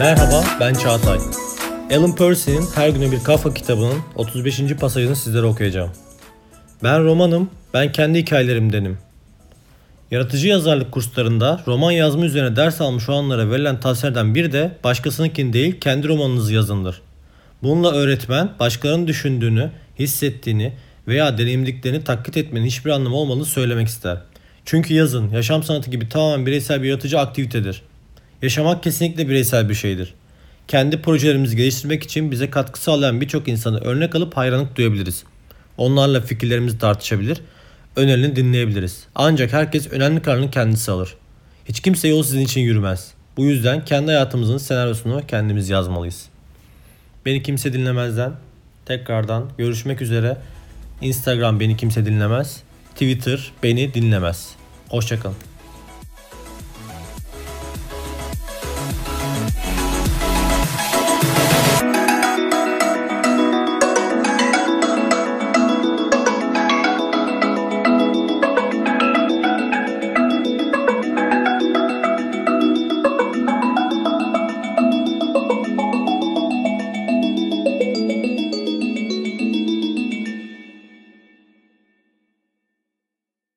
Merhaba, ben Çağatay. Alan Percy'nin Her Güne Bir Kafa kitabının 35. pasajını sizlere okuyacağım. Ben romanım, ben kendi hikayelerimdenim. Yaratıcı yazarlık kurslarında roman yazma üzerine ders almış olanlara verilen tavsiyelerden bir de başkasınınkini değil kendi romanınızı yazındır. Bununla öğretmen başkalarının düşündüğünü, hissettiğini veya deneyimlediklerini taklit etmenin hiçbir anlamı olmadığını söylemek ister. Çünkü yazın, yaşam sanatı gibi tamamen bireysel bir yaratıcı aktivitedir. Yaşamak kesinlikle bireysel bir şeydir. Kendi projelerimizi geliştirmek için bize katkı sağlayan birçok insanı örnek alıp hayranlık duyabiliriz. Onlarla fikirlerimizi tartışabilir, önerilerini dinleyebiliriz. Ancak herkes önemli kararını kendisi alır. Hiç kimse yol sizin için yürümez. Bu yüzden kendi hayatımızın senaryosunu kendimiz yazmalıyız. Beni kimse dinlemezden tekrardan görüşmek üzere. Instagram beni kimse dinlemez. Twitter beni dinlemez. Hoşçakalın.